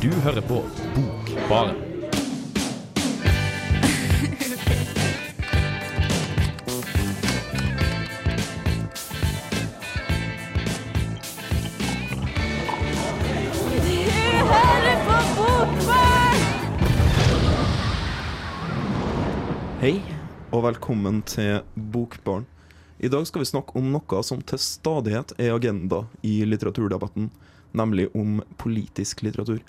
Du hører på Bokbaren. Hei, og velkommen til Bokbarn. I dag skal vi snakke om noe som til stadighet er agenda i litteraturdebatten, nemlig om politisk litteratur.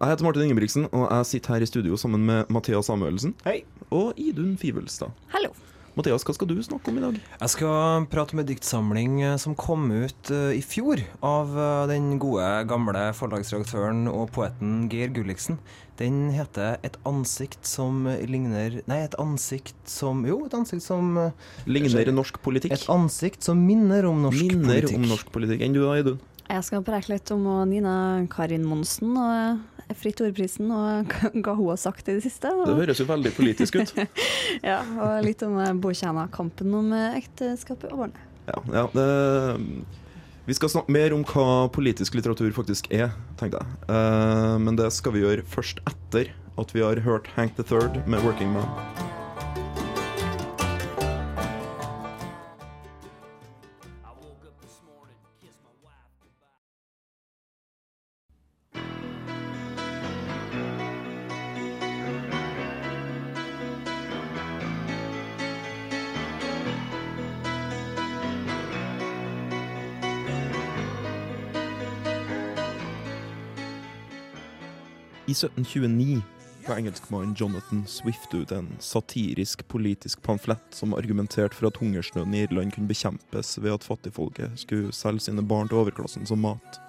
Jeg heter Martin Ingebrigtsen, og jeg sitter her i studio sammen med Mathias Samuelsen Hei. og Idun Fivelstad. Hallo. Mathias, hva skal du snakke om i dag? Jeg skal prate om en diktsamling eh, som kom ut eh, i fjor av eh, den gode, gamle forlagsredaktøren og poeten Geir Gulliksen. Den heter 'Et ansikt som ligner Nei, et ansikt som Jo, et ansikt som eh, Ligner norsk politikk? Et ansikt som minner om norsk Minner politikk. om norsk politikk. Enn du da, Idun? Jeg skal preke litt om Nina Karin Monsen og Fritt Ordprisen og hva hun har sagt i det siste. Det høres jo veldig politisk ut. ja, og litt om Bokjena-kampen om eh, ekteskapet og barnet. Ja, ja det, vi skal snakke mer om hva politisk litteratur faktisk er, tenkte jeg. Eh, men det skal vi gjøre først etter at vi har hørt Hank the Third med 'Working Man'. 1729 ga engelskmannen Jonathan Swift ut en satirisk politisk pamflett som argumenterte for at hungersnøden i Irland kunne bekjempes ved at fattigfolket skulle selge sine barn til overklassen som mat.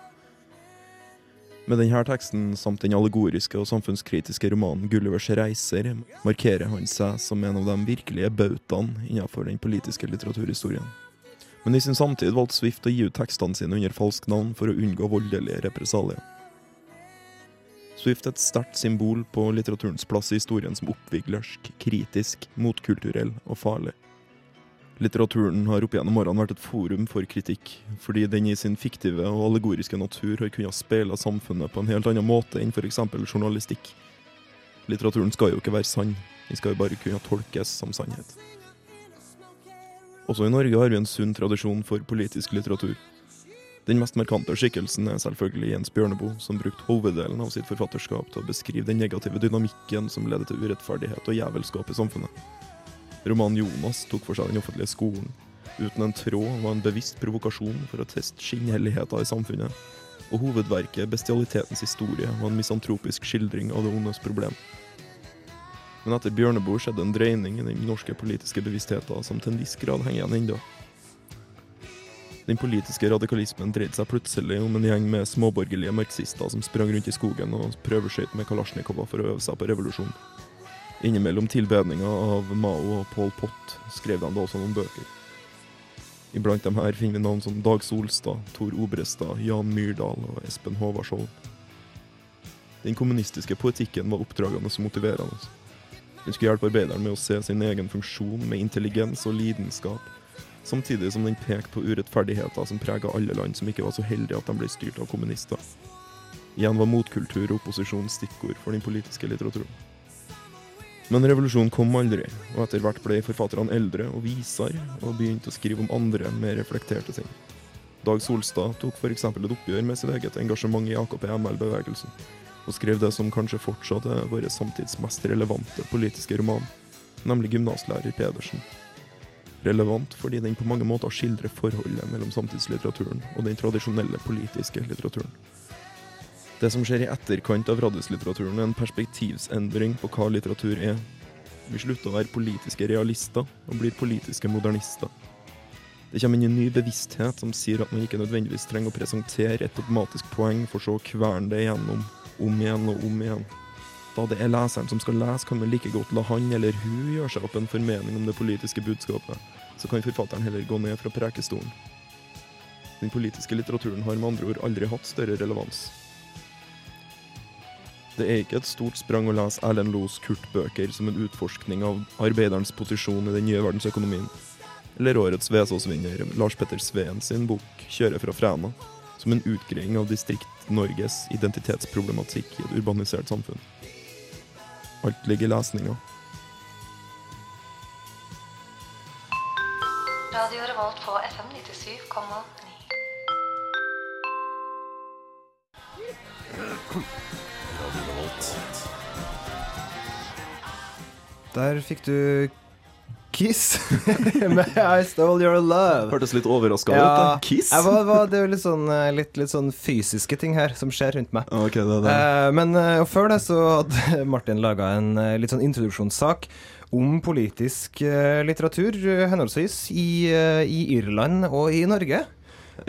Med denne teksten samt den allegoriske og samfunnskritiske romanen 'Gullivers reiser' markerer han seg som en av de virkelige bautaene innenfor den politiske litteraturhistorien. Men i sin samtid valgte Swift å gi ut tekstene sine under falskt navn for å unngå voldelige represalier. Swift et sterkt symbol på litteraturens plass i historien som oppviglersk, kritisk, motkulturell og farlig. Litteraturen har opp gjennom årene vært et forum for kritikk, fordi den i sin fiktive og allegoriske natur har kunnet speile samfunnet på en helt annen måte enn f.eks. journalistikk. Litteraturen skal jo ikke være sann, den skal jo bare kunne tolkes som sannhet. Også i Norge har vi en sunn tradisjon for politisk litteratur. Den mest markante skikkelsen er selvfølgelig Jens Bjørneboe, som brukte hoveddelen av sitt forfatterskap til å beskrive den negative dynamikken som leder til urettferdighet og jævelskap i samfunnet. Romanen 'Jonas' tok for seg den offentlige skolen. Uten en tråd var en bevisst provokasjon for å teste skinnhelligheter i samfunnet. Og hovedverket 'Bestialitetens historie' var en misantropisk skildring av det ondes problem. Men etter Bjørneboe skjedde en dreining i den norske politiske bevisstheten som til en viss grad henger igjen ennå. Den politiske radikalismen dreide seg plutselig om en gjeng med småborgerlige marxister som sprang rundt i skogen og prøveskøyt med kalasjnikover for å øve seg på revolusjon. Innimellom tilbedninga av Mao og Pol Pot skrev de da også noen bøker. Iblant dem her finner vi navn som Dag Solstad, Tor Obrestad, Jan Myrdal og Espen Håvardskjold. Den kommunistiske poetikken var oppdragende og motiverende. Den skulle hjelpe arbeideren med å se sin egen funksjon med intelligens og lidenskap, samtidig som den pekte på urettferdigheter som prega alle land som ikke var så heldige at de ble styrt av kommunister. Igjen var motkultur og opposisjon stikkord for den politiske litteraturen. Men revolusjonen kom aldri, og etter hvert ble forfatterne eldre og visere og begynte å skrive om andre, mer reflekterte ting. Dag Solstad tok f.eks. et oppgjør med sitt eget engasjement i AKP-ML-bevegelsen, og skrev det som kanskje fortsatt er vår samtids mest relevante politiske roman, nemlig 'Gymnaslærer Pedersen'. Relevant fordi den på mange måter skildrer forholdet mellom samtidslitteraturen og den tradisjonelle politiske litteraturen. Det som skjer i etterkant av radioslitteraturen er en perspektivsendring på hva litteratur er. Vi slutter å være politiske realister og blir politiske modernister. Det kommer inn en ny bevissthet som sier at man ikke nødvendigvis trenger å presentere et dogmatisk poeng for så å kverne det igjennom, om igjen og om igjen. Da det er leseren som skal lese, kan man like godt la han eller hun gjøre seg opp en formening om det politiske budskapet, så kan forfatteren heller gå ned fra prekestolen. Den politiske litteraturen har med andre ord aldri hatt større relevans. Det er ikke et stort sprang å lese Erlend Loes Kurt-bøker som en utforskning av arbeiderens posisjon i den nye verdensøkonomien, eller årets Vesås-vinner Lars Petter Sveen sin bok 'Kjøre fra Fræna', som en utgreiing av Distrikt-Norges identitetsproblematikk i et urbanisert samfunn. Alt ligger i lesninga. Radio Revolt på FM 97,9. Der fikk du Kiss med I Stole Your Love. Hørtes litt overraska ut. Da. Kiss? var, var, det er litt sånn, eh, litt, litt sånn fysiske ting her som skjer rundt meg. Okay, det det. Eh, men eh, før det så hadde Martin laga en litt sånn introduksjonssak om politisk litteratur, henholdsvis i, i Irland og i Norge.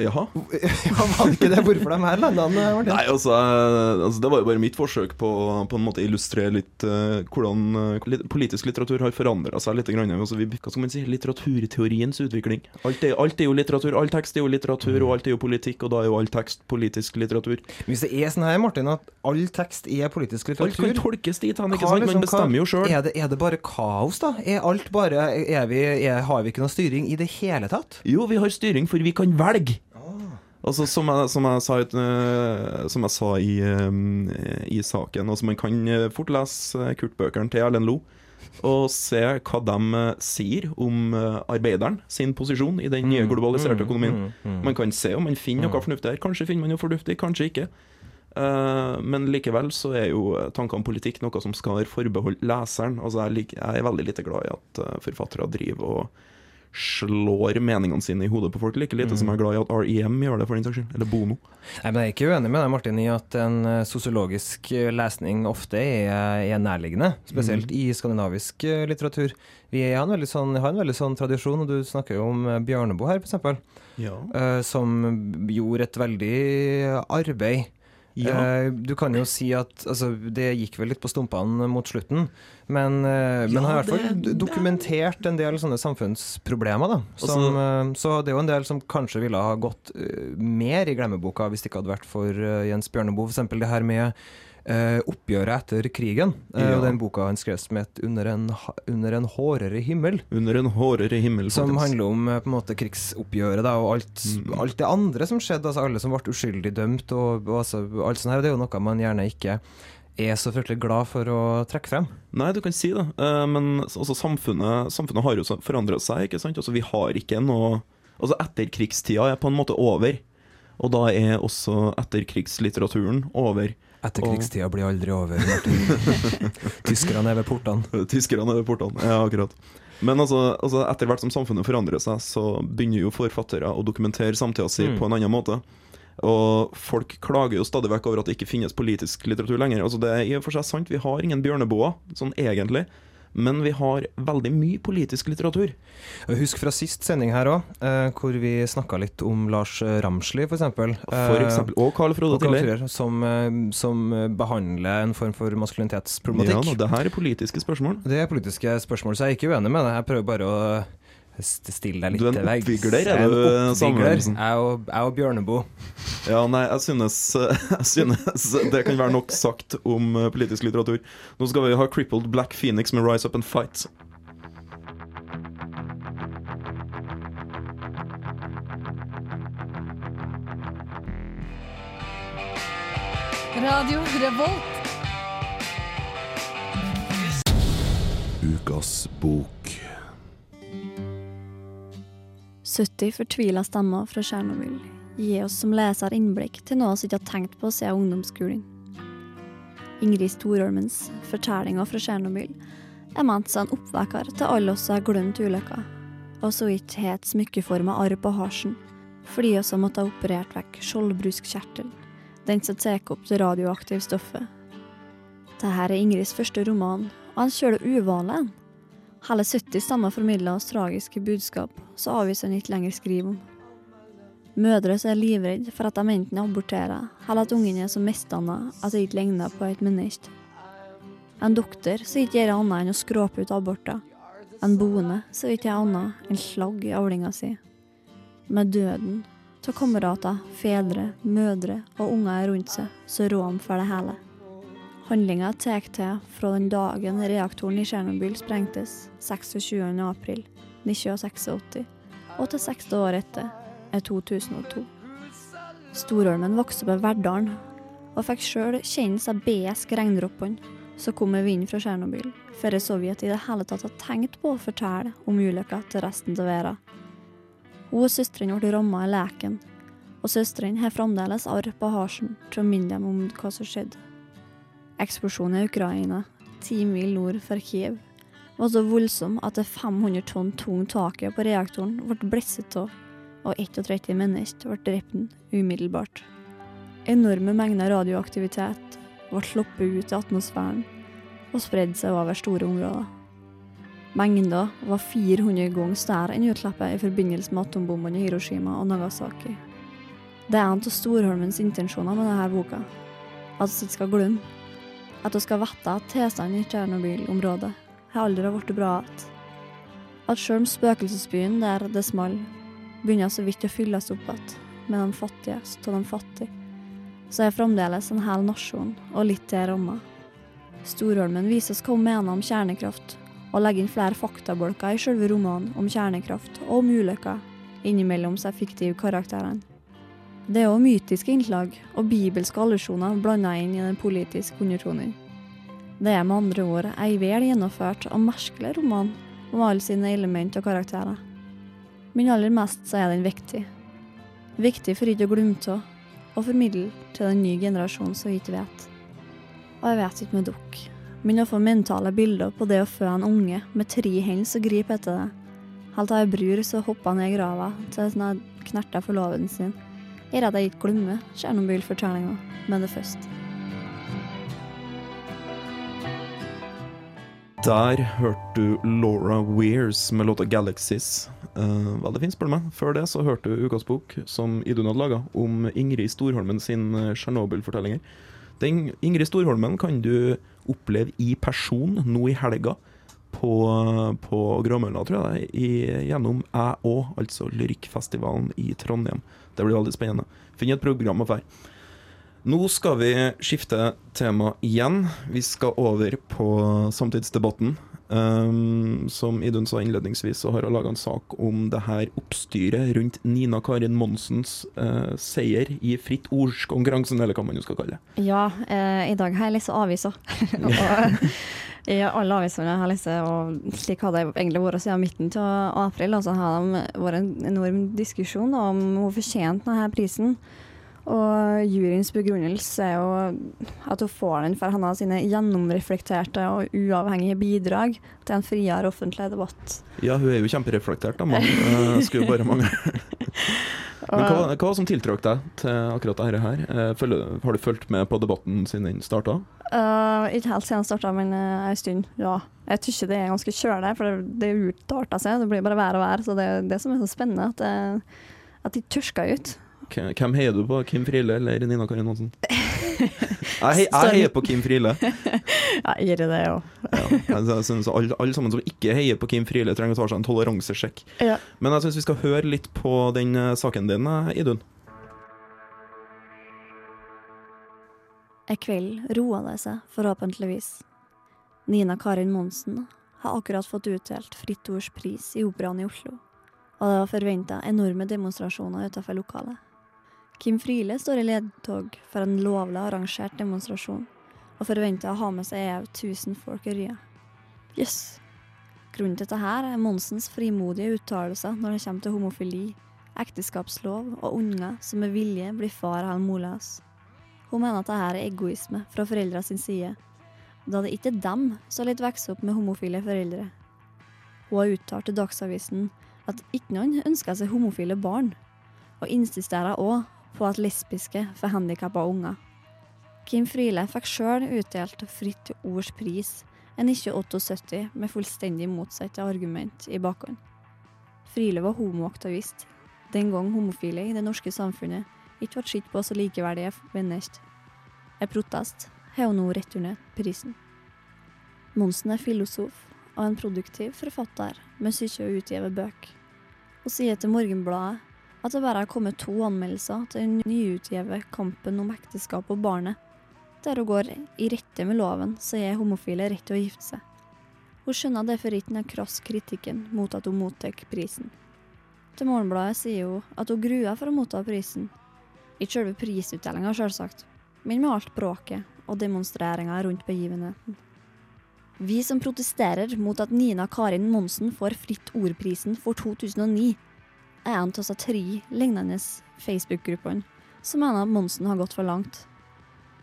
Jaha. Ja, Var det ikke det? Hvorfor de her landene, Martin? Nei, altså, altså Det var jo bare mitt forsøk på å på en måte illustrere litt uh, hvordan uh, politisk litteratur har forandra seg litt. Grann. Altså, vi, hva skal man si? Litteraturteoriens utvikling. Alt er, alt er jo litteratur. All tekst er jo litteratur, og alt er jo politikk, og da er jo all tekst politisk litteratur. Hvis det er sånn her, Martin, at all tekst er politisk litteratur Alt kan tolkes dit hen, ikke sant? liksom- Man bestemmer jo sjøl. Er det, er det bare kaos, da? Er alt bare er vi, Har vi ikke noe styring i det hele tatt? Jo, vi har styring, for vi kan velge. Altså, som, jeg, som, jeg sa, eh, som jeg sa i, i saken altså Man kan eh, fort lese eh, Kurt-bøkene til Erlend Lo, og se hva de sier om arbeideren sin posisjon i den nye globaliserte økonomien. Man kan se om man finner noe fornuftig her. Kanskje finner man noe fornuftig, kanskje ikke. Men likevel så er jo tanker om politikk noe som skal være forbeholdt leseren. Altså jeg, er veldig lite glad i at forfattere driver og slår meningene sine i hodet på folk, like lite som jeg er glad i at REM gjør det, for den saks skyld. Eller Bono. Nei, men Jeg er ikke uenig med deg, Martin, i at en eh, sosiologisk eh, lesning ofte er, er nærliggende. Spesielt i skandinavisk eh, litteratur. Vi har en veldig sånn, har en veldig sånn tradisjon, og du snakker jo om Bjørneboe her, f.eks., Ja. som gjorde et veldig arbeid. Eh, du kan jo si at altså, det gikk vel litt på stumpene mot slutten, men, ja, men har i hvert fall dokumentert en del sånne samfunnsproblemer. Da, som, eh, så det er jo en del som kanskje ville ha gått eh, mer i glemmeboka hvis det ikke hadde vært for eh, Jens Bjørneboe. F.eks. det her med eh, oppgjøret etter krigen, eh, Ja. den boka han skrev som het 'Under en, under en hårere himmel'. Under en hårere himmel, Som folkens. handler om eh, på en måte krigsoppgjøret da, og alt, Mm. alt det andre som skjedde. Altså alle som ble uskyldig dømt. Og, og altså, alt sånt her, Det er jo noe man gjerne ikke er så fryktelig glad for å trekke frem. Nei, du kan si det. Eh, men altså, samfunnet, samfunnet har jo forandra seg, ikke sant. Altså, vi har ikke noe Altså, etterkrigstida er på en måte over. Og da er også etterkrigslitteraturen over. Etterkrigstida blir aldri over. Tyskerne er ved portene. Tyskerne er ved portene. Ja, akkurat. Men altså, altså, etter hvert som samfunnet forandrer seg, så begynner jo forfattere å dokumentere samtida si Mm. på en annen måte. Og folk klager jo stadig vekk over at det ikke finnes politisk litteratur lenger. Altså, det er i og for seg sant, vi har ingen Bjørneboa, sånn egentlig. Men vi har veldig mye politisk litteratur. Husk fra sist sending her òg, eh, hvor vi snakka litt om Lars Ramsli, f.eks. For eksempel, og Carl Frode Tiller. Som, eh, som eh, behandler en form for Ja, maskulinitetsproblematikk. nå, det her er politiske spørsmål. Det er politiske spørsmål, så jeg er ikke uenig med det. Jeg prøver bare å stille deg litt Du er en til veggs. oppvigler, er du, oppvigler. Samuelsen? Jeg og, jeg og Bjørneboe. Ja, nei, jeg synes, jeg synes det kan være nok sagt om eh, politisk litteratur. Nå skal vi ha Crippled Black Phoenix med Rise Up and Fight. Radio Revolt. Ukas bok. 70 fortvila stemmer fra Tsjernobyl gir oss som leser innblikk til noe vi ikke har tenkt på siden ungdomsskolen. Ingrid Storholmens fortellinger fra Tsjernobyl er ment som en oppvekker til alle oss som har glemt ulykka, og som ikke har et smykkeforma arr på halsen, fordi vi måtte ha operert vekk skjoldbruskkjertelen, den som tar opp det radioaktive stoffet. Dette er Ingrids første roman, og han kjører uvanlig en. Hele 70 stemmer formidler oss tragiske budskap så avisen ikke lenger skriver om. Mødre som er livredde for at de enten aborterer, eller at ungen er så misdanna at det ikke ligner på et menneske. En doktor som ikke gjør annet enn å skråpe ut aborter. En boende som ikke gjør annet enn slagg i avlinga si. Med døden av kamerater, fedre, mødre og unger rundt seg, så rår han for det hele. Handlinga tar til fra den dagen reaktoren i Tsjernobyl sprengtes 26. april 1986, og til 60 år etter er 2002. Storormen vokste opp i Verdalen, og fikk sjøl kjenne seg besk regndråpene som kom med vinden fra Tsjernobyl, før Sovjet i det hele tatt hadde tenkt på å fortelle om ulykka til resten av verden. Hun og søstrene ble ramma i leken, og søstrene har fremdeles arr på halsen til å minne dem om hva som skjedde. Eksplosjonen i Ukraina, ti mil nord for Kiev, var så voldsom at det 500 tonn tunge taket på reaktoren ble blesset av, og 31 mennesker ble drept umiddelbart. Enorme mengder radioaktivitet ble sluppet ut i atmosfæren og spredde seg over store områder. Mengda var 400 ganger større enn utslippet i forbindelse med atombombene i Hiroshima og Nagasaki. Det er en av Storholmens intensjoner med denne boka. At vi ikke skal glemme. At vi skal vite at tilstanden i Tsjernobyl-området har aldri blitt bra igjen. At selv om spøkelsesbyen der det small, begynner så vidt å fylles opp igjen med de fattigste av de fattige, så er fremdeles en hel nasjon og litt til ramma. Storholmen viser oss hva hun mener om kjernekraft, og legger inn flere faktabolker i sjølve romanen om kjernekraft og om ulykker innimellom seg fiktive karakterene. Det er òg mytiske innslag og bibelske allusjoner blanda inn i den politiske undertonen. Det er med andre ord ei vel gjennomført og merkelig roman om alle sine element og karakterer. Men aller mest så er den viktig. Viktig for ikke å glemme av, og formidle til den nye generasjonen som ikke vet. Og jeg vet ikke med dere, men å få mentale bilder på det å fø en unge med tre hender som griper etter det, helt til ei bror som hopper ned i grava til jeg knerta forloveden sin, gjør redd jeg ikke glemmer Tsjernobyl-fortellinga med det først. Der hørte du Laura Wears med låta 'Galaxies'. Uh, veldig fint, spør du meg. Før det så hørte du ukas bok som Idun hadde laga, om Ingrid Storholmen sin eh, Tsjernobyl-fortellinger. Den Ingrid Storholmen kan du oppleve i person nå i helga på, på Gråmølla, tror jeg det er, gjennom Æ Å, altså Lyrikkfestivalen i Trondheim. Det blir veldig spennende. Finn et program og fære. Nå skal vi skifte tema igjen. Vi skal over på samtidsdebatten. Um, som Idun sa innledningsvis, så har hun laga en sak om det her oppstyret rundt Nina Karin Monsens uh, seier i Fritt ords-konkurransen, eller hva man jo skal kalle det. Ja, uh, i dag har jeg lest aviser. og i alle avisene jeg har lest, og slik har det egentlig vært siden midten av april, og så har det vært en enorm diskusjon om hun fortjente denne prisen. Og juryens begrunnelse er jo at hun får den for han har sine gjennomreflekterte og uavhengige bidrag til en friere offentlig debatt. Ja, hun er jo kjempereflektert, da, men uh, skulle bare mangle. Men hva, hva som tiltrakk deg til akkurat dette her? Eh, følger, har du fulgt med på debatten siden den starta? Uh, ikke helt siden den starta, men uh, en stund, ja. Jeg syns det er ganske kjølig, for det, det utarter seg. Det blir bare vær og vær. Så det er det som er så spennende, at, det, at de tørska ut. Hvem heier du på? Kim Friele eller Nina Karin Hansen? Jeg, hei- jeg heier på Kim Friele. Ja, gir det det òg. Ja, jeg synes alle, alle sammen som ikke heier på Kim Friele, trenger å ta seg en toleransesjekk. Ja. Men jeg syns vi skal høre litt på den eh, saken din, eh, Idun. En kveld roa det seg, forhåpentligvis. Nina Karin Monsen har akkurat fått utdelt Fritt Ords pris i Operaen i Oslo, og det var forventa enorme demonstrasjoner utenfor lokalet. Kim Friele står i ledtog for en lovlig arrangert demonstrasjon, og forventer å ha med seg av 1000 folk i rya. Jøss. Grunnen til dette er Monsens frimodige uttalelser når det kommer til homofili, ekteskapslov og unger som med vilje blir far eller molas. Hun mener at dette er egoisme fra foreldra sin side, da det ikke er dem som litt vokser opp med homofile foreldre. Hun har uttalt til Dagsavisen at ikke noen ønsker seg homofile barn, og insisterer òg på at lesbiske får handikappa unger. Kim Friele fikk sjøl utdelt Fritt Ords pris, ikke 78 med fullstendig motsatte argument i bakhånd. Friele var homoaktivist, den gang homofile i det norske samfunnet ikke ble sett på som likeverdige mennesker. En protest har hun nå returnert prisen. Monsen er filosof og en produktiv forfatter med syke å utgive bøker. Hun sier til Morgenbladet at det bare har kommet to anmeldelser til den nyutgive Kampen om ekteskap og barnet, der hun går i rette med loven som gir homofile rett til å gifte seg. Hun skjønner derfor ikke den krass kritikken mot at hun mottar prisen. Til Morgenbladet sier hun at hun gruer for å motta prisen, Ikke selve prisutdelinga, sjølsagt, men med alt bråket og demonstreringa rundt begivenheten. Vi som protesterer mot at Nina Karin Monsen får Fritt Ord-prisen for 2009, er en av tre lignende Facebook-gruppene som mener Monsen har gått for langt.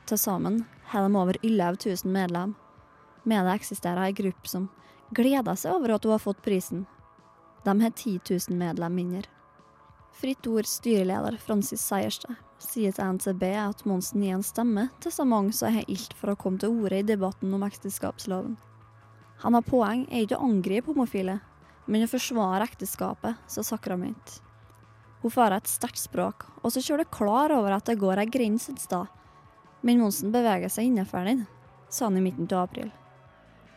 Til sammen har de over 11 000 medlem. Med det eksisterer ei gruppe som gleder seg over at hun har fått prisen. De har 10 000 medlem mindre. Fritt Ords styreleder Francis Seierstad sier til NTB at Monsen gir en stemme til så mange som har ilt for å komme til orde i debatten om ekteskapsloven. Han har poeng er ikke å angripe homofile, men å forsvare ekteskapet som sakrament. Hun fører et sterkt språk, og så kjører det klar over at det går ei grense et sted. Men Monsen beveger seg innenfor den, sa han i midten av april.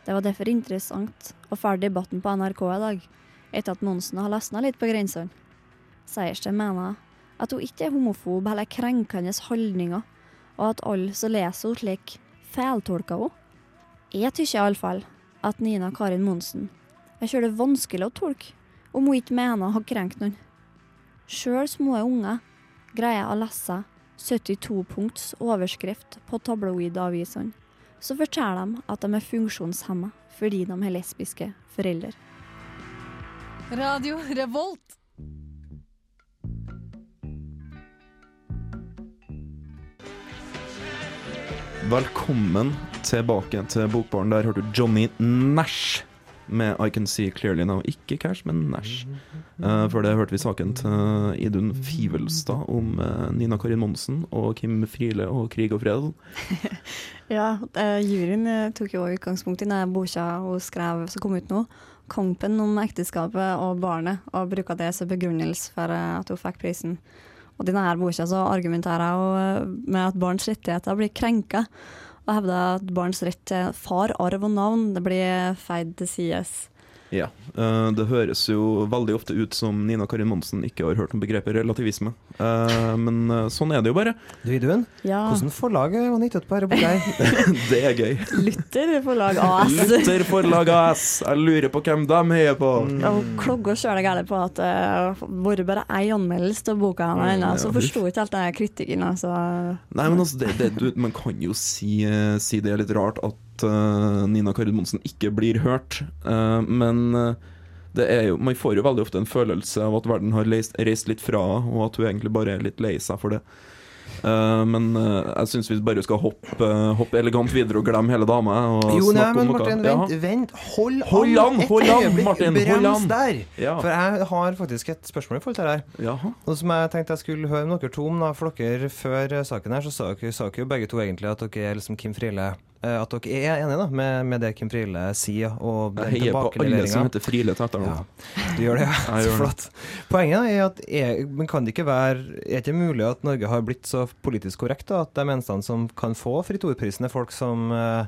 Det var derfor interessant å følge debatten på NRK i dag, etter at Monsen har løsna litt på grensene. Seiersten mener at hun ikke er homofob eller krenkende holdninger, og at alle som leser henne slik, feiltolker henne. Jeg syns iallfall at Nina Karin Monsen er det vanskelig å tolke om hun ikke mener å ha krenkt noen. Sjøl små unger greier å lese 72 punkts overskrift på tabloidavisene, så forteller de at de er funksjonshemma fordi de har lesbiske foreldre. Radio Revolt. Velkommen tilbake til Bokbaren. Der hørte du Johnny Nash med I Can See Clearly Now. Ikke Cash, men Nash. Uh, for det hørte vi saken til Idun Fivelstad om uh, Nina Karin Monsen og Kim Friele og Krig og fred. Ja, uh, juryen eh, tok jo utgangspunkt i denne boka hun skrev som kom ut nå. 'Kampen om ekteskapet og barnet', og bruker det som begrunnelse for eh, at hun fikk prisen. Og i denne boka argumenterer hun eh, med at barns rettigheter blir krenka, og hevda at barns rett til far, arv og navn det blir feid til sides. Ja. eh, det høres jo veldig ofte ut som Nina Karin Monsen ikke har hørt om begrepet relativisme. Eh, men eh, sånn er det jo bare. Du, Idun, Ja, hvordan forlag var nyttet på dette boka? Det er gøy. Lytter forlag AS. Lytter Forlag AS. Jeg lurer på hvem de heier på. Ja, Og klogga sjøl gærent på at det har vært bare ei anmeldelse av boka hennes ennå, så Ja, forsto ikke helt den kritikken. Altså. Nei, men altså, det, det, du, man kan jo si, si det er litt rart at eh, Nina Karin Monsen ikke blir hørt. Eh, men eh, jo, man får jo veldig ofte en følelse av at verden har reist litt fra henne, og at hun egentlig bare er litt lei seg for det. Eh, men uh, jeg syns vi bare skal hoppe, hoppe elegant videre og glemme hele dama. Og Jo, nei, men noe- Martin, Ja. vent, vent. Hold, Hold an, et hold an, øyeblikk. Martin, hold Brems an. der. Ja. For jeg har faktisk et spørsmål i forhold til det her. Jaha. Noe som jeg tenkte jeg skulle høre med dere to om. da, For dere før eh, saken her, så sa dere, sa dere jo begge to egentlig at dere er liksom Kim Friele eh, At dere er enige da, med, med det Kim Friele sier, og den Jeg heier på alle som heter Friele til etternavn. Ja, du gjør det, ja. Så flott. Poenget da, er at er, men kan det ikke være Er det ikke mulig at Norge har blitt så politisk korrekt da, at de eneste som kan få Fritt Ord-prisen, er folk som eh,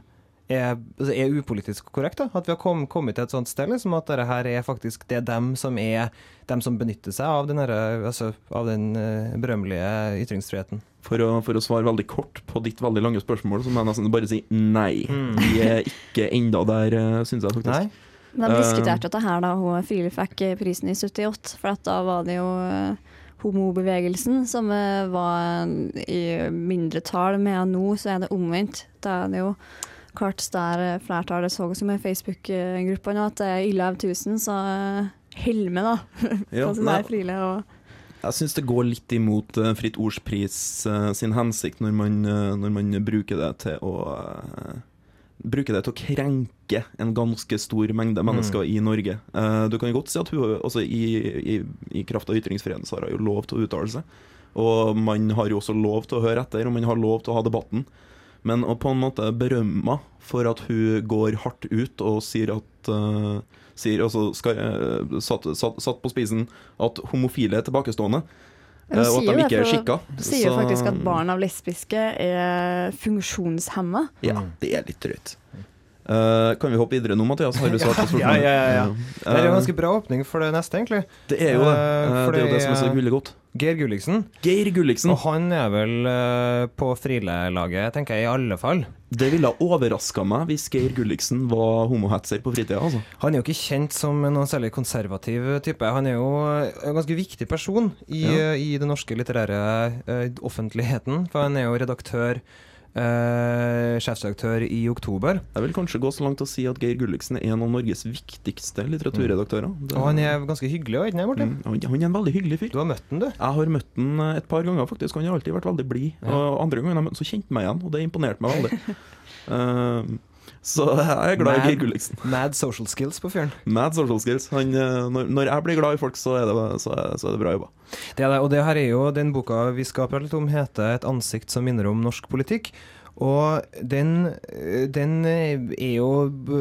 er, altså er upolitisk korrekt? da? At vi har kom, kommet til et sånt sted liksom, at dette her er faktisk det er dem som er dem som benytter seg av den, herre- altså, av den eh, berømmelige ytringsfriheten. For å, for å svare veldig kort på ditt veldig lange spørsmål, så må jeg nesten bare si nei. Mm. Vi er ikke enda der, syns jeg faktisk. Nei? De Eh. diskuterte dette her da hun Friele fikk prisen i 78, for at da var det jo eh, homobevegelsen som eh, var i mindre tall med nå så er det omvendt. Da er det jo klart der eh, flertallet så som en Facebook-gruppa nå, at det er 11 000, så eh, hell med, da. Der og jeg syns det går litt imot eh, Fritt Ords pris eh, sin hensikt når man, eh, når man bruker det til å eh, Bruker det til å krenke en ganske stor mengde mennesker i Norge. Uh, du kan jo godt si at hun også i, i, i kraft av ytringsfriheten så har hun lov til å uttale seg. Og man har jo også lov til å høre etter, og man har lov til å ha debatten. Men å på en måte berømme for at hun går hardt ut og sier at uh, sier, altså, skal, uh, satt, satt, satt på spisen at homofile er tilbakestående, og at de ikke er skikka. for- Sier jo faktisk at barn av lesbiske er funksjonshemma. Ja, Mm. det er litt drøyt. Eh, kan vi hoppe videre nå, Mathias? Har du svart på spørsmålet? Ja, ja, ja, ja. Det er jo en Eh, ganske bra åpning for det neste, egentlig. det er jo det. Uh, det er jo det det som er så er- gullig godt. Geir Gulliksen. Geir Gulliksen. Og han er vel uh, på Friele-laget, tenker jeg, i alle fall. Det ville overraska meg hvis Geir Gulliksen var homohetser på fritida. Altså. Han er jo ikke kjent som noen særlig konservativ type. Han er jo en ganske viktig person i, Ja. i den norske litterære uh, offentligheten. For han er jo redaktør, eh, sjefsredaktør i Oktober. Jeg vil kanskje gå så langt å si at Geir Gulliksen er en av Norges viktigste litteraturredaktører. Det- Og han er ganske hyggelig òg, ikke sant, Martin? Mm, han, er en veldig hyggelig fyr. Du har møtt han, du. Jeg har møtt han et par ganger, faktisk. Han har alltid vært veldig blid. Ja. Og andre ganger jeg møtte han, så kjente han meg igjen, og det imponerte meg veldig. Eh, så jeg er glad i Mad. Geir Gulliksen. Mad social skills på fyren. Mad social skills. Han, eh, når, når jeg blir glad i folk, så er det, så er, så er det bra jobba. Det er det, og det her er jo den boka vi skal prate litt om, heter 'Et ansikt som minner om norsk politikk'. Og den, eh, den er jo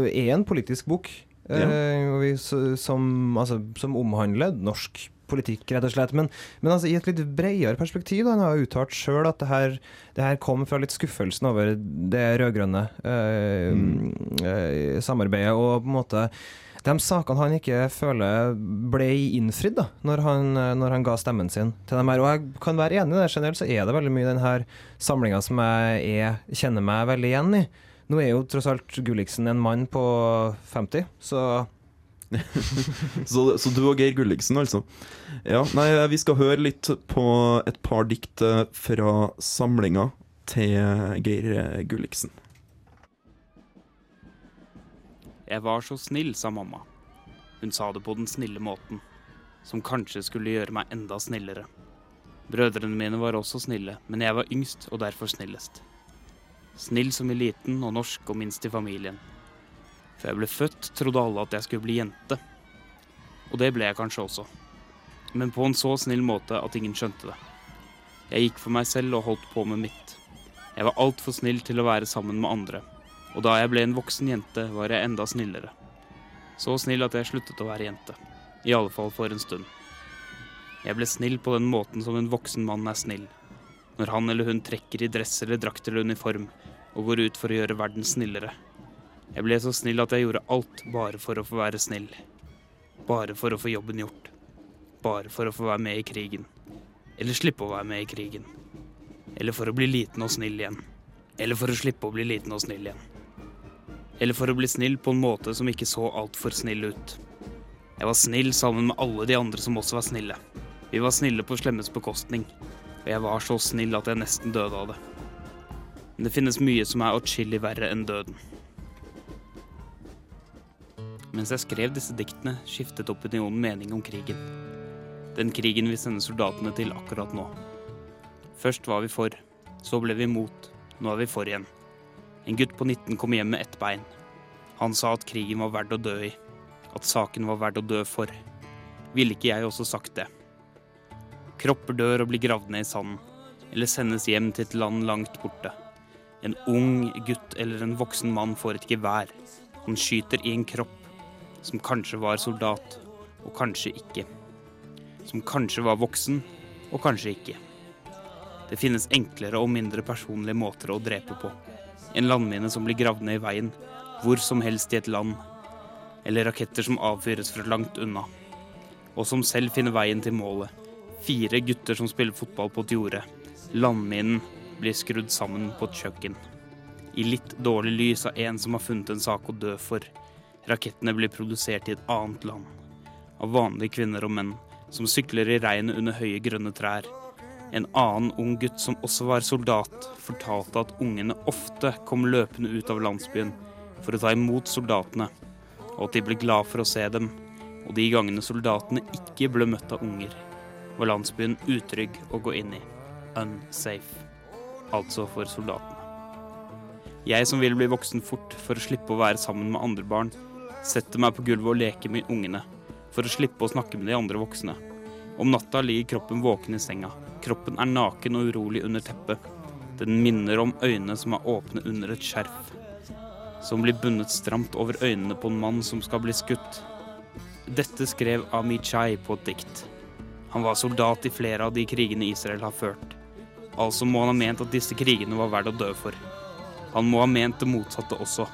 er en politisk bok Ja. eh, som, altså, som omhandler norsk politikk, rett og slett. Men, men altså, i et litt bredere perspektiv. Da, han har jo uttalt sjøl at det her, det her kom fra litt skuffelsen over det rød-grønne eh, øh, samarbeidet. Og på en måte de sakene han ikke føler ble innfridd da, når han, når han ga stemmen sin til dem her. Og jeg kan være enig i det. Generelt så er det veldig mye i denne samlinga som jeg er, kjenner meg veldig igjen i. Nå er jo tross alt Gulliksen en mann på 50, så Så, så du og Geir Gulliksen, altså. Ja, nei, vi skal høre litt på et par dikt eh, fra samlinga til Geir eh, Gulliksen. Jeg var så snill, sa mamma. Hun sa det på den snille måten, som kanskje skulle gjøre meg enda snillere. Brødrene mine var også snille, men jeg var yngst og derfor snillest. Snill som i liten og norsk og minst i familien. For jeg ble født, trodde alle at jeg skulle bli jente. Og det ble jeg kanskje også. Men på en så snill måte at ingen skjønte det. Jeg gikk for meg selv og holdt på med mitt. Jeg var altfor snill til å være sammen med andre. Og da jeg ble en voksen jente, var jeg enda snillere. Så snill at jeg sluttet å være jente. I alle fall for en stund. Jeg ble snill på den måten som en voksen mann er snill. Når han eller hun trekker i dress eller drakt eller uniform og går ut for å gjøre verden snillere. Jeg ble så snill at jeg gjorde alt bare for å få være snill. Bare for å få jobben gjort. Bare for å få være med i krigen. Eller slippe å være med i krigen. Eller for å bli liten og snill igjen. Eller for å slippe å bli liten og snill igjen. Eller for å bli snill på en måte som ikke så altfor snill ut. Jeg var snill sammen med alle de andre som også var snille. Vi var snille på slemmes bekostning, og jeg var så snill at jeg nesten døde av det. Men det finnes mye som er atskillig verre enn døden. Mens jeg skrev disse diktene, skiftet opinionen mening om krigen. Den krigen vi sender soldatene til akkurat nå. Først var vi for, så ble vi imot, nå er vi for igjen. En gutt på 19 kom hjem med ett bein. Han sa at krigen var verdt å dø i. At saken var verdt å dø for. Ville ikke jeg også sagt det? Kropper dør og blir gravd ned i sanden. Eller sendes hjem til et land langt borte. En ung gutt eller en voksen mann får et gevær. Han skyter i en kropp. Som kanskje var soldat, og kanskje ikke. Som kanskje var voksen, og kanskje ikke. Det finnes enklere og mindre personlige måter å drepe på. En landmine som blir gravd ned i veien, hvor som helst i et land. Eller raketter som avfyres fra langt unna. Og som selv finner veien til målet. Fire gutter som spiller fotball på et jorde. Landminen blir skrudd sammen på et kjøkken. I litt dårlig lys av en som har funnet en sak å dø for. Rakettene blir produsert i et annet land. Av vanlige kvinner og menn som sykler i regnet under høye grønne trær. En annen ung gutt som også var soldat, fortalte at ungene ofte kom løpende ut av landsbyen for å ta imot soldatene, og at de ble glad for å se dem. Og de gangene soldatene ikke ble møtt av unger, var landsbyen utrygg å gå inn i. Unsafe. Altså for soldatene. Jeg som vil bli voksen fort for å slippe å være sammen med andre barn, setter meg på gulvet og leker med ungene, for å slippe å snakke med de andre voksne. Om natta ligger kroppen våken i senga. Kroppen er naken og urolig under teppet. Den minner om øynene som er åpne under et skjerf. Som blir bundet stramt over øynene på en mann som skal bli skutt. Dette skrev Ami Chai på et dikt. Han var soldat i flere av de krigene Israel har ført. Altså må han ha ment at disse krigene var verdt å dø for. Han må ha ment det motsatte også.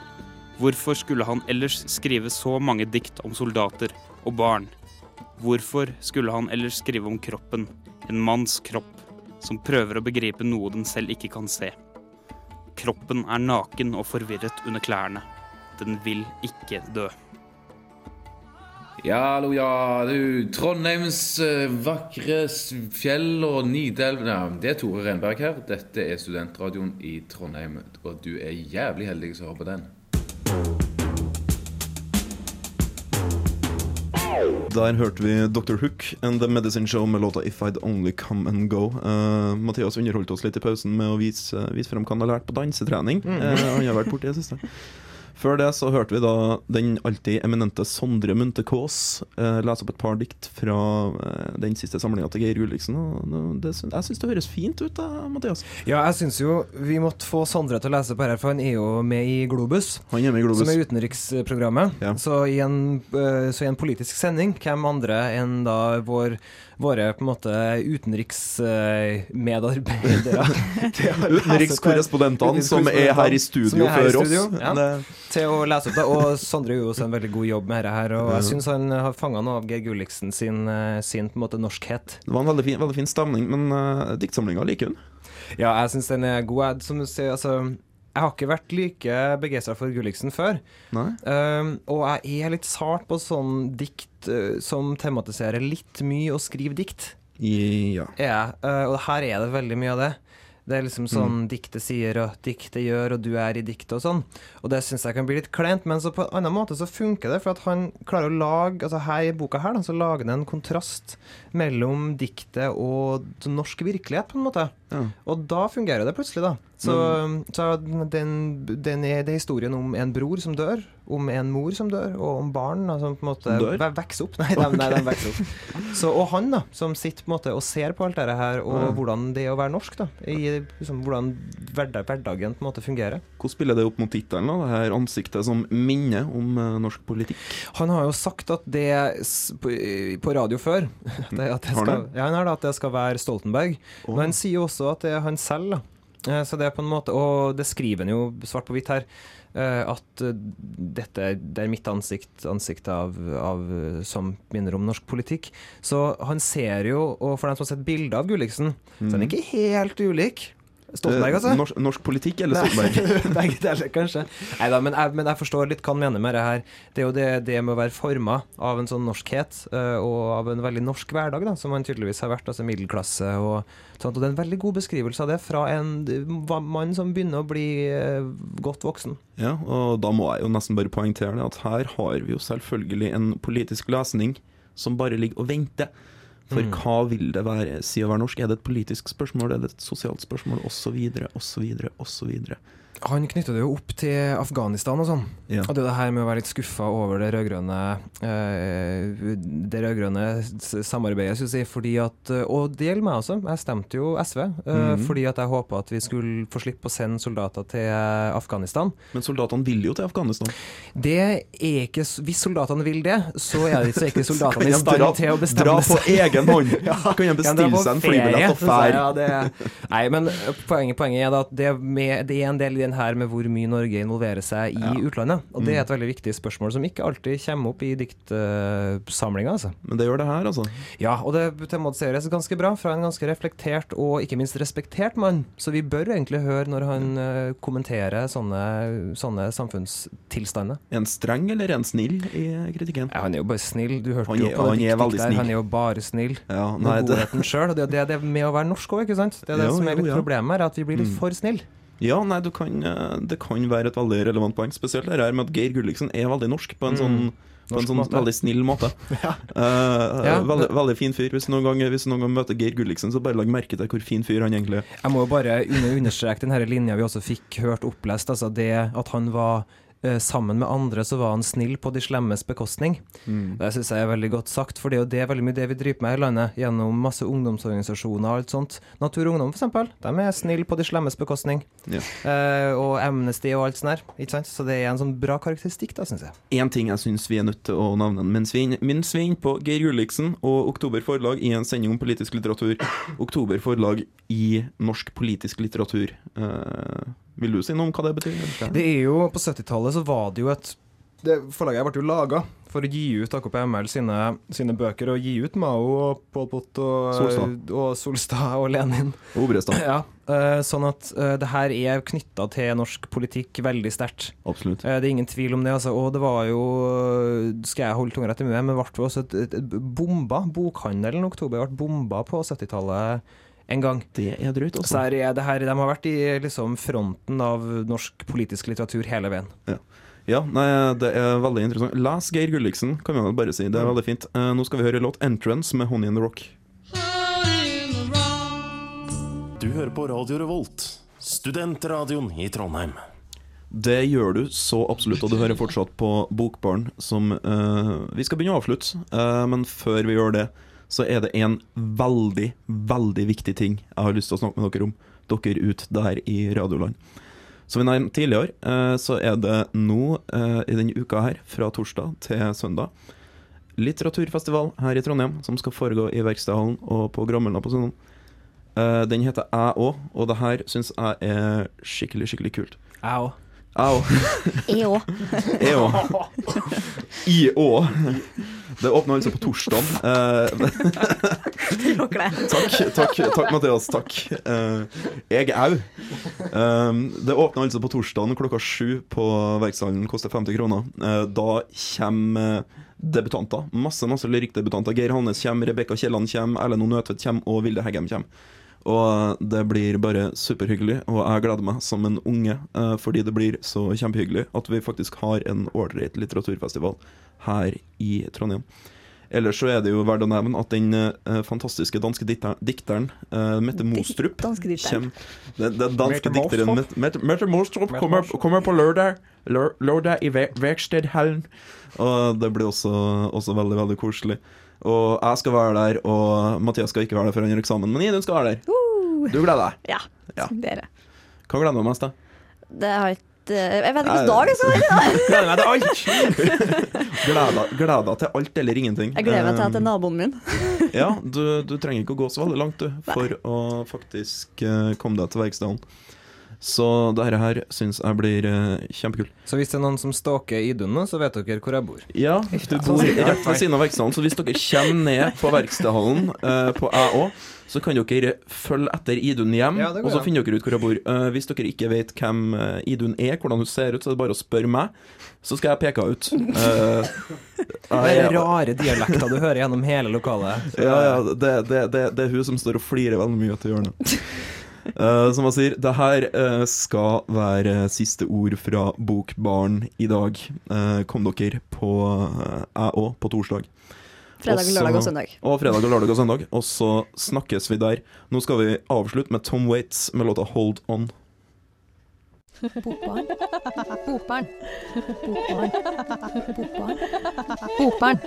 Hvorfor skulle han ellers skrive så mange dikt om soldater og barn? Hvorfor skulle han ellers skrive om kroppen, en manns kropp, som prøver å begripe noe den selv ikke kan se? Kroppen er naken og forvirret under klærne. Den vil ikke dø. Ja, hallo, ja, du. Trondheims eh, vakre fjell og Nidelv ja, Det er Tore Renberg her. Dette er studentradioen i Trondheim. Og du er jævlig heldig som hører på den. Der hørte vi Dr. Hook and The Medicine Show med låta If I'd Only Come and Go. Uh, Mathias underholdt oss litt i pausen med å vise, vise frem hva han har lært på dansetrening. Eh, han har vært borti det siste. Før det så hørte vi da den alltid eminente Sondre Munthe Kaas eh, lese opp et par dikt fra eh, den siste samlinga til Geir Gulliksen. Jeg syns det høres fint ut, da, Mathias. Ja, jeg syns jo vi måtte få Sondre til å lese på her, for han er jo med i Globus. Han er med i Globus. Som er utenriksprogrammet. Ja. Så, i en, eh, så i en politisk sending, hvem andre enn da vår, våre på en måte utenriksmedarbeidere Utenrikskorrespondentene som er her i studio her i før oss. ja. Det- til å lese opp det. Og Sondre gjorde også en veldig god jobb med dette her. Og jeg syns han har fanga noe av Geir Gulliksen sin, eh, sin på en måte norskhet. Det var en veldig fin, veldig fin stemning, men uh, diktsamlinga liker hun. Ja, jeg syns den er god. Som du sier, altså jeg har ikke vært like begeistra for Gulliksen før. Um, og jeg er litt sart på sånn dikt uh, som tematiserer litt mye å skrive dikt. Ja. Jeg. Eh, og her er det veldig mye av det. Det er liksom sånn diktet sier og diktet gjør, og du er i diktet og sånn. Og det syns jeg kan bli litt kleint, men så på en annen måte så funker det, for at han klarer å lage Altså her i boka her, da, så lager han en kontrast mellom diktet og den norske virkelighet, på en måte. Ja. Og da fungerer det plutselig, da. Så, så den, den er, det er historien om en bror som dør, om en mor som dør, og om barn da, som på en måte dør? vokser opp. Nei, de, nei, de vokser opp. Så, og han da, som sitter på en måte og ser på alt dette her, og Ja. hvordan det er å være norsk, da. I, liksom, hvordan hverdag, hverdagen på en måte fungerer. Hvordan spiller det opp mot tittelen? da? Det her ansiktet som minner om uh, norsk politikk? Han har jo sagt at det på, på radio før det, at jeg skal, ja, han har det, at jeg skal være Stoltenberg. Oh. Men han sier jo også at det er han selv. Da. Eh, Så det er på en måte, Og det skriver han jo svart på hvitt her. eh, At eh, dette det er mitt ansikt, ansikt av, av, som minner om norsk politikk. Så han ser jo, og for dem som har sett bilder av Gulliksen, så han er ikke helt ulik. Stoltenberg, altså. Eh, Norsk, norsk politikk eller Stoltenberg? Begge deler, kanskje. Neida, men, jeg, men jeg forstår litt hva han mener med det her. Det er jo det, det med å være forma av en sånn norskhet, eh, og av en veldig norsk hverdag, da, som han tydeligvis har vært, altså middelklasse og sånt. Og det er en veldig god beskrivelse av det fra en mann som begynner å bli eh, godt voksen. Ja, og da må jeg jo nesten bare poengtere det at her har vi jo selvfølgelig en politisk lesning som bare ligger og venter. For Mm. hva vil det være, si å være norsk? Er det et politisk spørsmål, er det et sosialt spørsmål, osv., osv., osv.? Han knytter det jo opp til Afghanistan og sånn. Ja. Og det er det her med å være litt skuffa over det rød-grønne eh, Det rød-grønne samarbeidet, skulle jeg si. Fordi at, eh, og det gjelder meg også. Jeg stemte jo SV eh, -hmm. fordi at jeg håpa at vi skulle få slippe å sende soldater til Afghanistan. Men soldatene vil jo til Afghanistan. Det er ikke Hvis soldatene vil det, så er det ikke soldatene i stand til å bestemme Dra på egen hånd! Kan jeg Kan de bestille seg en flybillett og fære? ja, det- Nei, men poenget, poenget er at det, med, det er en del i den her med hvor mye Norge involverer seg i Ja. utlandet. Og det Mm. er et veldig viktig spørsmål som ikke alltid kommer opp i diktsamlinga. altså. Men det gjør det her, altså. Ja, og det tematiseres ganske bra fra en ganske reflektert og ikke minst respektert mann. Så vi bør egentlig høre når han eh, kommenterer sånne, sånne samfunnstilstander. En streng eller en snill i kritikken? Ja, han er jo bare snill. Du hørte Han jo på på det han er der. Han er jo bare snill. Ja, Med nei, det, godheten sjøl. Og det er det, med å være norsk òg, ikke sant? Det er det Jo, som er jo, litt ja. problemet her, at vi blir litt Mm. for snille. Ja, nei, du kan, eh, det kan være et veldig relevant poeng. Spesielt det her med at Geir Gulliksen er veldig norsk på en Mm. sånn på en sånn måte. veldig snill måte. Ja. Uh, Ja, veldig, veldig fin fyr. Hvis noen noen gang møter Geir Gulliksen, så bare legg merke til hvor fin fyr han egentlig er. Jeg må jo bare understreke den her linja vi også fikk hørt opplest, altså det at han var sammen med andre så var han snill på de slemmes bekostning. Det syns jeg er veldig godt sagt, for det er jo det veldig mye det vi driver med i landet, gjennom masse ungdomsorganisasjoner og alt sånt. Natur og Ungdom, for eksempel, de er snille på de slemmes bekostning. Ja. Eh, og Amnesty og alt sånt der, ikke sant? Så det er en sånn bra karakteristikk, da, syns jeg. Én ting jeg syns vi er nødt til å navne mens vi er inne- mens vi er inne på Geir Gulliksen og Oktober Forlag i en sending om politisk litteratur. Oktober Forlag i norsk politisk litteratur. Eh, Vil du si noe om hva det betyr? eller? Det er jo, På 70-tallet så var det jo et det Forlaget ble jo laga for å gi ut AKP-ML sine, sine bøker, og gi ut Mao og Pol Pot og Solstad. og, Solstad og Lenin. Obrestad. Ja, eh, Sånn at eh, det her er knytta til norsk politikk veldig sterkt. Absolutt. Eh, Det er ingen tvil om det. altså, Og det var jo Skal jeg holde tunga rett i munnen, men ble også et, et, et bomba. Bokhandelen i oktober ble bomba på 70-tallet en gang. Det er drøyt, Så altså. er det her, De har vært i liksom fronten av norsk politisk litteratur hele veien. Ja, nei, det er veldig interessant. Les Geir Gulliksen, kan vi bare si. Det er veldig fint. Eh, nå skal vi høre låt 'Entrance' med 'Honey in the Rock'. Du hører på Radio Revolt, studentradioen i Trondheim. Det gjør du så absolutt, og du hører fortsatt på Bokbarn, som uh, vi skal begynne å avslutte. Uh, men før vi gjør det, så er det en veldig, veldig viktig ting jeg har lyst til å snakke med dere om. Dere ut der i Radioland. Som vi nevnte tidligere, eh, så er det nå eh, i denne uka her, fra torsdag til søndag, litteraturfestival her i Trondheim, som skal foregå i Verkstedhallen og på Grammelna på søndag. Eh, den heter Jeg òg, og det her syns jeg er skikkelig, skikkelig kult. Jeg òg. Jeg òg. Jeg òg. Det åpner altså på torsdag. Eh, takk, takk, takk, Mathias. Takk. Eh, jeg au. Um, det åpner altså på torsdag klokka sju på Verkshallen. Koster 50 kroner. Eh, da kommer debutanter. Masse masse lyrikkdebutanter. Geir Hannes kommer, Rebekka Kielland kommer, Erlend O. Nødtvedt kommer, og Vilde Heggem kommer. Og det blir bare superhyggelig, og jeg gleder meg som en unge, eh, fordi det blir så kjempehyggelig at vi faktisk har en ålreit litteraturfestival her i Trondheim. Ellers så er det jo verdt å nevne at den eh, fantastiske danske dikteren, dikteren eh, Mette Mostrup Danske dikteren. kjem- Den, den danske Mette dikteren Mostrup? Mette- Mette Mette Mostrup Mette kommer, Mostrup. kommer på lørdag, lør, lørdag i Ver- Verkstedhallen. Og det blir også, også veldig, veldig koselig. Og jeg skal være der, og Mathias skal ikke være der før han gjør eksamen, men Idun skal være der. Du gleder deg? Ja, Ja. dere. Hva gleder du deg mest til? Det har ikke Jeg vet ikke hvilken dag jeg skal være. Til alt! Gleder deg- til alt eller ingenting. Jeg gleder meg til at det er Um, naboen min. Ja, du, du trenger ikke å gå så veldig langt, du, for å faktisk eh, komme deg til verkstedet. Så dette her syns jeg blir uh, kjempekult. Så hvis det er noen som stalker Idun nå, så vet dere hvor jeg bor. Ja, du bor rett ved siden av verkstedet, så hvis dere kommer ned på verkstedhallen uh, på jeg òg, så kan dere følge etter Idun hjem, Ja, går og så finner dere ut hvor jeg bor. Uh, hvis dere ikke vet hvem eh, Idun er, hvordan hun ser ut, så er det bare å spørre meg, så skal jeg peke henne ut. Uh, Det er rare dialekter du hører gjennom hele lokalet. Ja, ja, det, det, det, det er hun som står og flirer veldig mye til hjørnet. Eh, som han sier, det her eh, skal være siste ord fra Bokbarn i dag. Eh, kom dere på jeg òg, på torsdag. Fredag, Også- lørdag og søndag. Og fredag, og lørdag og søndag. Og så snakkes vi der. Nå skal vi avslutte med Tom Waits med låta 'Hold On'. Bokbarn. Bokbarn. Bokbarn. Bokbarn. Bokbarn.